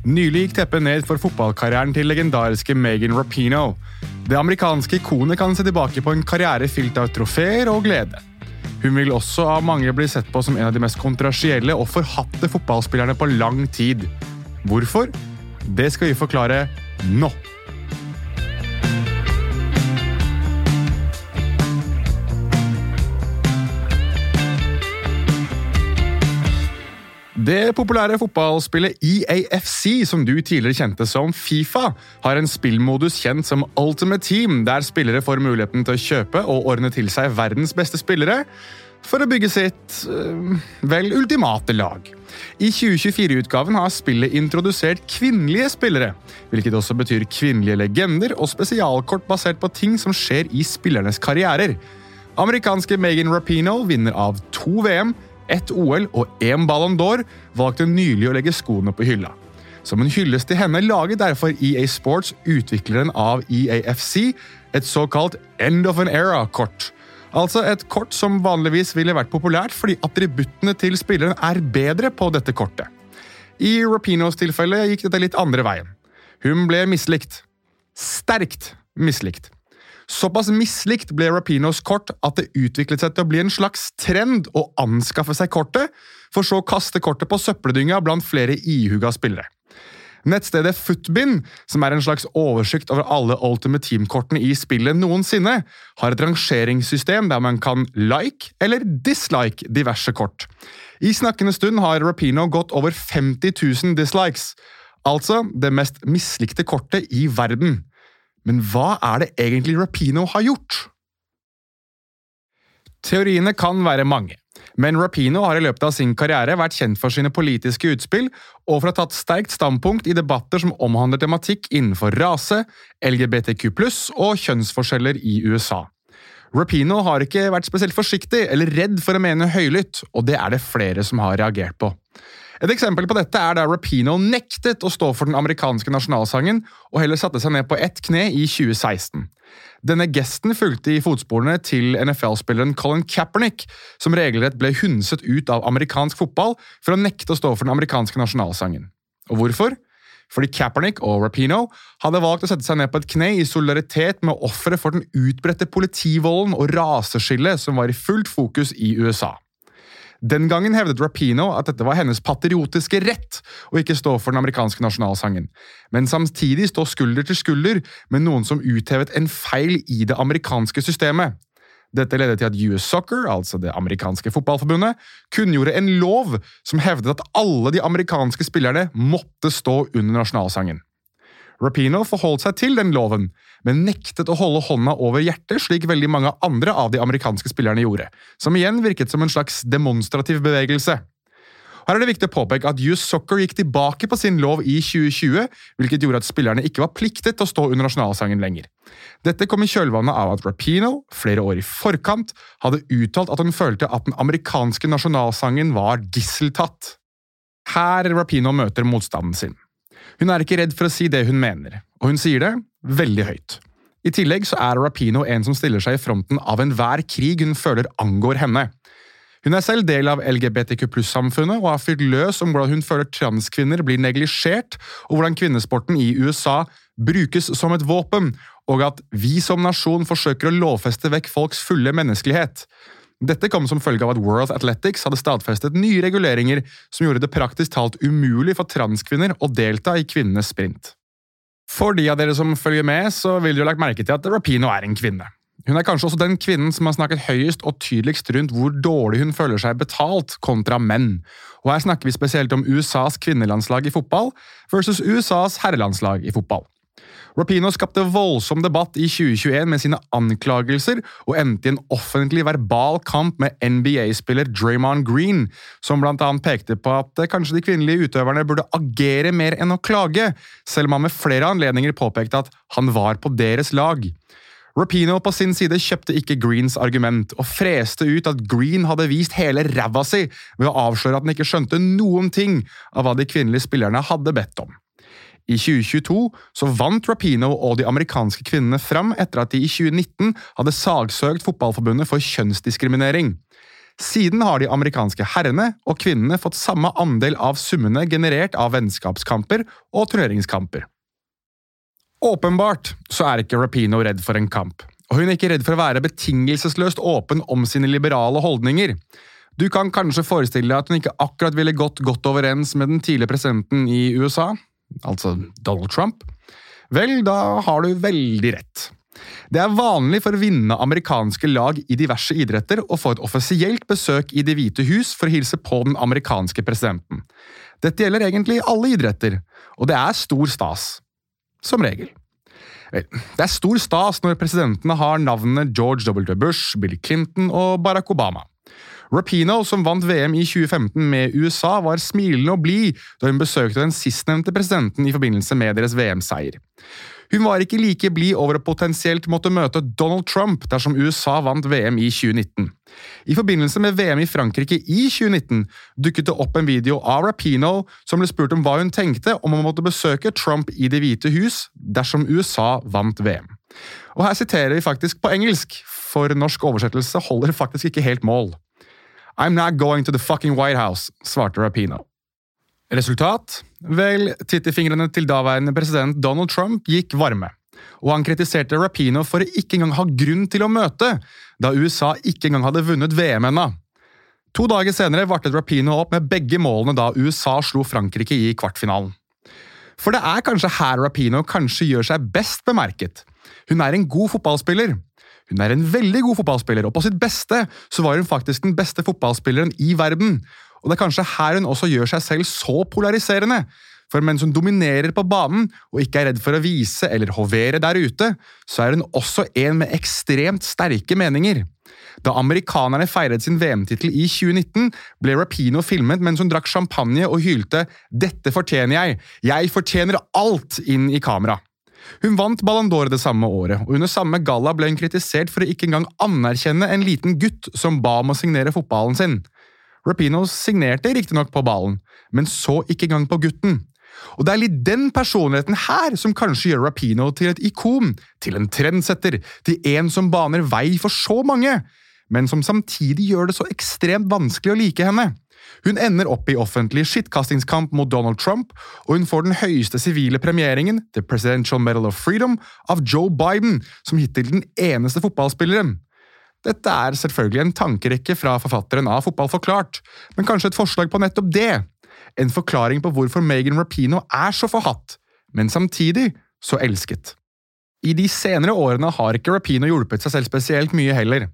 Nylig gikk teppet ned for fotballkarrieren til legendariske Megan Rapino. Det amerikanske ikonet kan se tilbake på en karriere fylt av trofeer og glede. Hun vil også av mange bli sett på som en av de mest kontroversielle og forhatte fotballspillerne på lang tid. Hvorfor? Det skal vi forklare nå. Det populære fotballspillet EAFC, som du tidligere kjente som Fifa, har en spillmodus kjent som Ultimate Team, der spillere får muligheten til å kjøpe og ordne til seg verdens beste spillere for å bygge sitt øh, vel ultimate lag. I 2024-utgaven har spillet introdusert kvinnelige spillere, hvilket også betyr kvinnelige legender og spesialkort basert på ting som skjer i spillernes karrierer. Amerikanske Megan Rapino vinner av to VM, ett OL og én Ballon d'Or, valgte nylig å legge skoene på hylla. Som en hyllest til henne laget derfor EA Sports, utvikleren av EAFC, et såkalt End of an Era-kort. Altså et kort som vanligvis ville vært populært fordi attributtene til spilleren er bedre på dette kortet. I Rapinos tilfelle gikk dette litt andre veien. Hun ble mislikt. Sterkt mislikt. Såpass mislikt ble Rapinos kort at det utviklet seg til å bli en slags trend å anskaffe seg kortet, for så å kaste kortet på søppeldynga blant flere ihuga spillere. Nettstedet Footbin, som er en slags oversikt over alle Ultimate Team-kortene i spillet noensinne, har et rangeringssystem der man kan like eller dislike diverse kort. I snakkende stund har Rapino gått over 50 000 dislikes, altså det mest mislikte kortet i verden. Men hva er det egentlig Rapino har gjort? Teoriene kan være mange, men Rapino har i løpet av sin karriere vært kjent for sine politiske utspill og for å ha tatt sterkt standpunkt i debatter som omhandler tematikk innenfor rase, LGBTQ og kjønnsforskjeller i USA. Rapino har ikke vært spesielt forsiktig eller redd for å mene høylytt, og det er det flere som har reagert på. Et eksempel på dette er da Rapino nektet å stå for den amerikanske nasjonalsangen, og heller satte seg ned på ett kne i 2016. Denne gesten fulgte i fotsporene til NFL-spilleren Colin Kaepernick, som regelrett ble hundset ut av amerikansk fotball for å nekte å stå for den amerikanske nasjonalsangen. Og hvorfor? Fordi Kaepernick og Rapino hadde valgt å sette seg ned på et kne i solidaritet med ofre for den utbredte politivolden og raseskillet som var i fullt fokus i USA. Den gangen hevdet Rapino at dette var hennes patriotiske rett å ikke stå for den amerikanske nasjonalsangen, men samtidig stå skulder til skulder med noen som uthevet en feil i det amerikanske systemet. Dette ledet til at US Soccer, altså det amerikanske fotballforbundet, kunngjorde en lov som hevdet at alle de amerikanske spillerne måtte stå under nasjonalsangen. Rapino forholdt seg til den loven, men nektet å holde hånda over hjertet, slik veldig mange andre av de amerikanske spillerne gjorde, som igjen virket som en slags demonstrativ bevegelse. Her er det viktig å påpeke at US Soccer gikk tilbake på sin lov i 2020, hvilket gjorde at spillerne ikke var pliktet til å stå under nasjonalsangen lenger. Dette kom i kjølvannet av at Rapino, flere år i forkant, hadde uttalt at hun følte at den amerikanske nasjonalsangen var gisseltatt. Her Rapino møter motstanden sin. Hun er ikke redd for å si det hun mener, og hun sier det veldig høyt. I tillegg så er Rapino en som stiller seg i fronten av enhver krig hun føler angår henne. Hun er selv del av LGBTQ pluss-samfunnet og har fyrt løs om hvordan hun føler transkvinner blir neglisjert, og hvordan kvinnesporten i USA brukes som et våpen, og at vi som nasjon forsøker å lovfeste vekk folks fulle menneskelighet. Dette kom som følge av at World Athletics hadde stadfestet nye reguleringer som gjorde det praktisk talt umulig for transkvinner å delta i kvinnenes sprint. For de av dere som følger med, så vil dere ha lagt merke til at Rapino er en kvinne. Hun er kanskje også den kvinnen som har snakket høyest og tydeligst rundt hvor dårlig hun føler seg betalt kontra menn. Og her snakker vi spesielt om USAs kvinnelandslag i fotball versus USAs herrelandslag i fotball. Rapino skapte voldsom debatt i 2021 med sine anklagelser, og endte i en offentlig verbal kamp med NBA-spiller Draymond Green, som annet pekte på at kanskje de kvinnelige utøverne burde agere mer enn å klage, selv om han med flere anledninger påpekte at han var på deres lag. Rapino på sin side kjøpte ikke Greens argument, og freste ut at Green hadde vist hele ræva si ved å avsløre at han ikke skjønte noen ting av hva de kvinnelige spillerne hadde bedt om. I 2022 så vant Rapino og de amerikanske kvinnene fram etter at de i 2019 hadde sagsøkt Fotballforbundet for kjønnsdiskriminering. Siden har de amerikanske herrene og kvinnene fått samme andel av summene generert av vennskapskamper og turneringskamper. Åpenbart så er ikke Rapino redd for en kamp, og hun er ikke redd for å være betingelsesløst åpen om sine liberale holdninger. Du kan kanskje forestille deg at hun ikke akkurat ville gått godt overens med den tidligere presidenten i USA, altså Donald Trump. Vel, da har du veldig rett. Det er vanlig for vinnende amerikanske lag i diverse idretter å få et offisielt besøk i Det hvite hus for å hilse på den amerikanske presidenten. Dette gjelder egentlig alle idretter, og det er stor stas. Som regel. Det er stor stas når presidentene har navnene George W. Bush, Bill Clinton og Barack Obama. Rapino, som vant VM i 2015 med USA, var smilende og blid da hun besøkte den sistnevnte presidenten i forbindelse med deres VM-seier. Hun var ikke like blid over å potensielt måtte møte Donald Trump dersom USA vant VM i 2019. I forbindelse med VM i Frankrike i 2019 dukket det opp en video av Rapino som ble spurt om hva hun tenkte om å måtte besøke Trump i Det hvite hus dersom USA vant VM. Og Her siterer vi faktisk på engelsk, for norsk oversettelse holder faktisk ikke helt mål. I'm not going to the fucking White House, svarte Rapino. Resultat? Vel, tittefingrene til daværende president Donald Trump gikk varme, og han kritiserte Rapino for å ikke engang ha grunn til å møte, da USA ikke engang hadde vunnet VM ennå. To dager senere vartet Rapino opp med begge målene da USA slo Frankrike i kvartfinalen. For det er kanskje her Rapino kanskje gjør seg best bemerket. Hun er en god fotballspiller. Hun er en veldig god fotballspiller, og på sitt beste så var hun faktisk den beste fotballspilleren i verden, og det er kanskje her hun også gjør seg selv så polariserende. For mens hun dominerer på banen og ikke er redd for å vise eller hovere der ute, så er hun også en med ekstremt sterke meninger. Da amerikanerne feiret sin VM-tittel i 2019, ble Rapino filmet mens hun drakk champagne og hylte 'Dette fortjener jeg! Jeg fortjener alt!' inn i kamera. Hun vant Ballon d'Or det samme året, og under samme galla ble hun kritisert for å ikke engang anerkjenne en liten gutt som ba om å signere fotballen sin. Rapino signerte riktignok på ballen, men så ikke engang på gutten. Og det er litt den personligheten her som kanskje gjør Rapino til et ikon, til en trendsetter, til en som baner vei for så mange, men som samtidig gjør det så ekstremt vanskelig å like henne. Hun ender opp i offentlig skittkastingskamp mot Donald Trump, og hun får den høyeste sivile premieringen, The Presidential Medal of Freedom, av Joe Biden, som hittil den eneste fotballspilleren. Dette er selvfølgelig en tankerekke fra forfatteren av Fotball forklart, men kanskje et forslag på nettopp det? En forklaring på hvorfor Megan Rapino er så forhatt, men samtidig så elsket. I de senere årene har ikke Rapino hjulpet seg selv spesielt mye heller.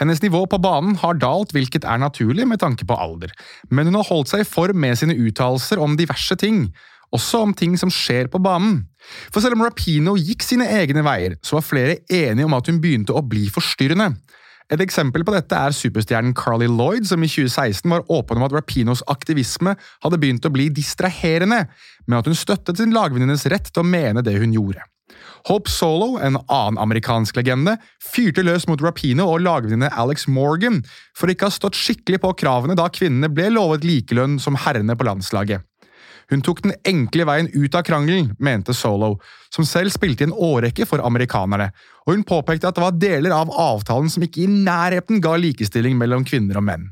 Hennes nivå på banen har dalt, hvilket er naturlig med tanke på alder, men hun har holdt seg i form med sine uttalelser om diverse ting, også om ting som skjer på banen. For selv om Rapino gikk sine egne veier, så var flere enige om at hun begynte å bli forstyrrende. Et eksempel på dette er superstjernen Carly Lloyd, som i 2016 var åpen om at Rapinos aktivisme hadde begynt å bli distraherende, men at hun støttet sin lagvenninnes rett til å mene det hun gjorde. Hope Solo, en annen amerikansk legende, fyrte løs mot Rapino og lagvenninne Alex Morgan for ikke å ha stått skikkelig på kravene da kvinnene ble lovet likelønn som herrene på landslaget. Hun tok den enkle veien ut av krangelen, mente Solo, som selv spilte i en årrekke for amerikanerne, og hun påpekte at det var deler av avtalen som ikke i nærheten ga likestilling mellom kvinner og menn.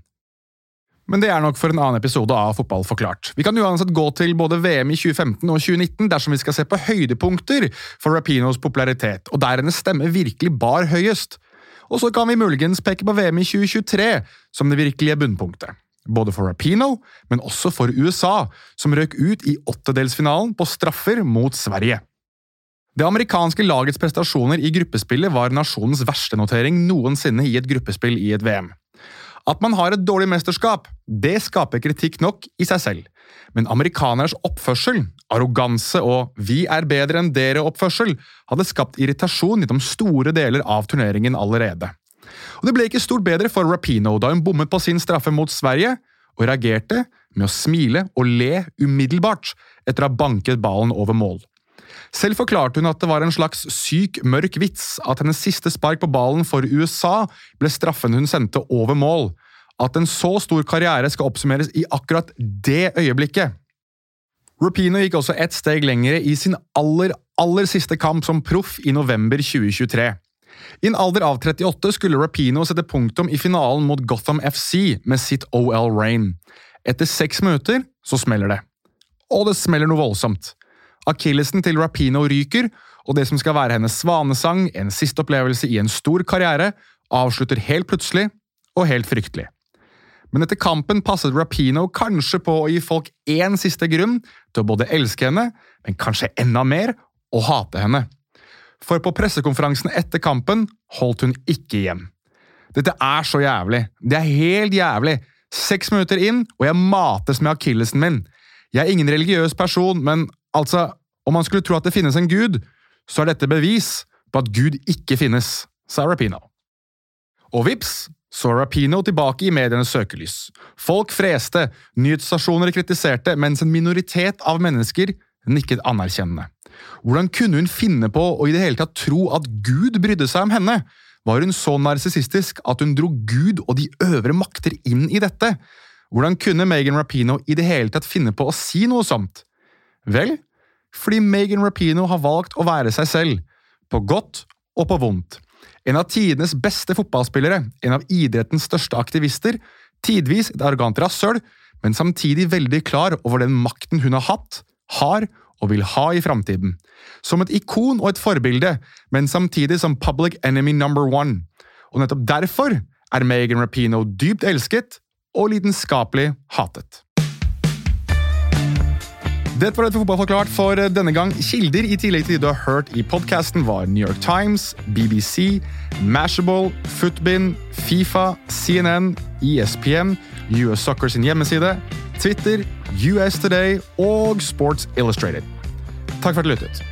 Men det er nok for en annen episode av Fotball forklart. Vi kan uansett gå til både VM i 2015 og 2019 dersom vi skal se på høydepunkter for Rapinos popularitet, og der hennes stemme virkelig bar høyest. Og så kan vi muligens peke på VM i 2023 som det virkelige bunnpunktet både for Rapino, men også for USA, som røk ut i åttedelsfinalen på straffer mot Sverige. Det amerikanske lagets prestasjoner i gruppespillet var nasjonens verste notering noensinne i et gruppespill i et VM. At man har et dårlig mesterskap, det skaper kritikk nok i seg selv, men amerikaneres oppførsel, arroganse og 'vi er bedre enn dere'-oppførsel hadde skapt irritasjon gjennom store deler av turneringen allerede. Og Det ble ikke stort bedre for Rapino da hun bommet på sin straffe mot Sverige, og reagerte med å smile og le umiddelbart etter å ha banket ballen over mål. Selv forklarte hun at det var en slags syk, mørk vits at hennes siste spark på ballen for USA ble straffen hun sendte over mål. At en så stor karriere skal oppsummeres i akkurat det øyeblikket. Rapino gikk også ett steg lengre i sin aller, aller siste kamp som proff i november 2023. I en alder av 38 skulle Rapino sette punktum i finalen mot Gotham FC med sitt OL Rain. Etter seks minutter så smeller det. Og det smeller noe voldsomt. Akillesen til Rapino ryker, og det som skal være hennes svanesang, en siste opplevelse i en stor karriere, avslutter helt plutselig og helt fryktelig. Men etter kampen passet Rapino kanskje på å gi folk én siste grunn til å både elske henne, men kanskje enda mer, å hate henne. For på pressekonferansen etter kampen holdt hun ikke igjen. Dette er så jævlig. Det er helt jævlig. Seks minutter inn, og jeg mates med akillesen min. Jeg er ingen religiøs person, men altså, om man skulle tro at det finnes en gud, så er dette bevis på at Gud ikke finnes, sa Rapino. Og vips, så er Rapino tilbake i medienes søkelys. Folk freste, nyhetsstasjoner kritiserte, mens en minoritet av mennesker nikket anerkjennende. Hvordan kunne hun finne på å i det hele tatt tro at Gud brydde seg om henne? Var hun så narsissistisk at hun dro Gud og de øvre makter inn i dette? Hvordan kunne Megan Rapino i det hele tatt finne på å si noe sånt? Vel, fordi Megan Rapino har valgt å være seg selv, på godt og på vondt. En av tidenes beste fotballspillere, en av idrettens største aktivister, tidvis et arrogant rasshøl, men samtidig veldig klar over den makten hun har hatt, har og vil ha i framtiden. Som et ikon og et forbilde, men samtidig som public enemy number one. Og nettopp derfor er Megan Rapino dypt elsket og lidenskapelig hatet. Dette var det for Fotball forklart for denne gang. Kilder i tillegg til de du har hørt i podkasten, var New York Times, BBC, Mashable, Footbin, Fifa, CNN, ESPN, US Soccer sin hjemmeside, Twitter, US Today og Sports Illustrated. Takk for at du lyttet.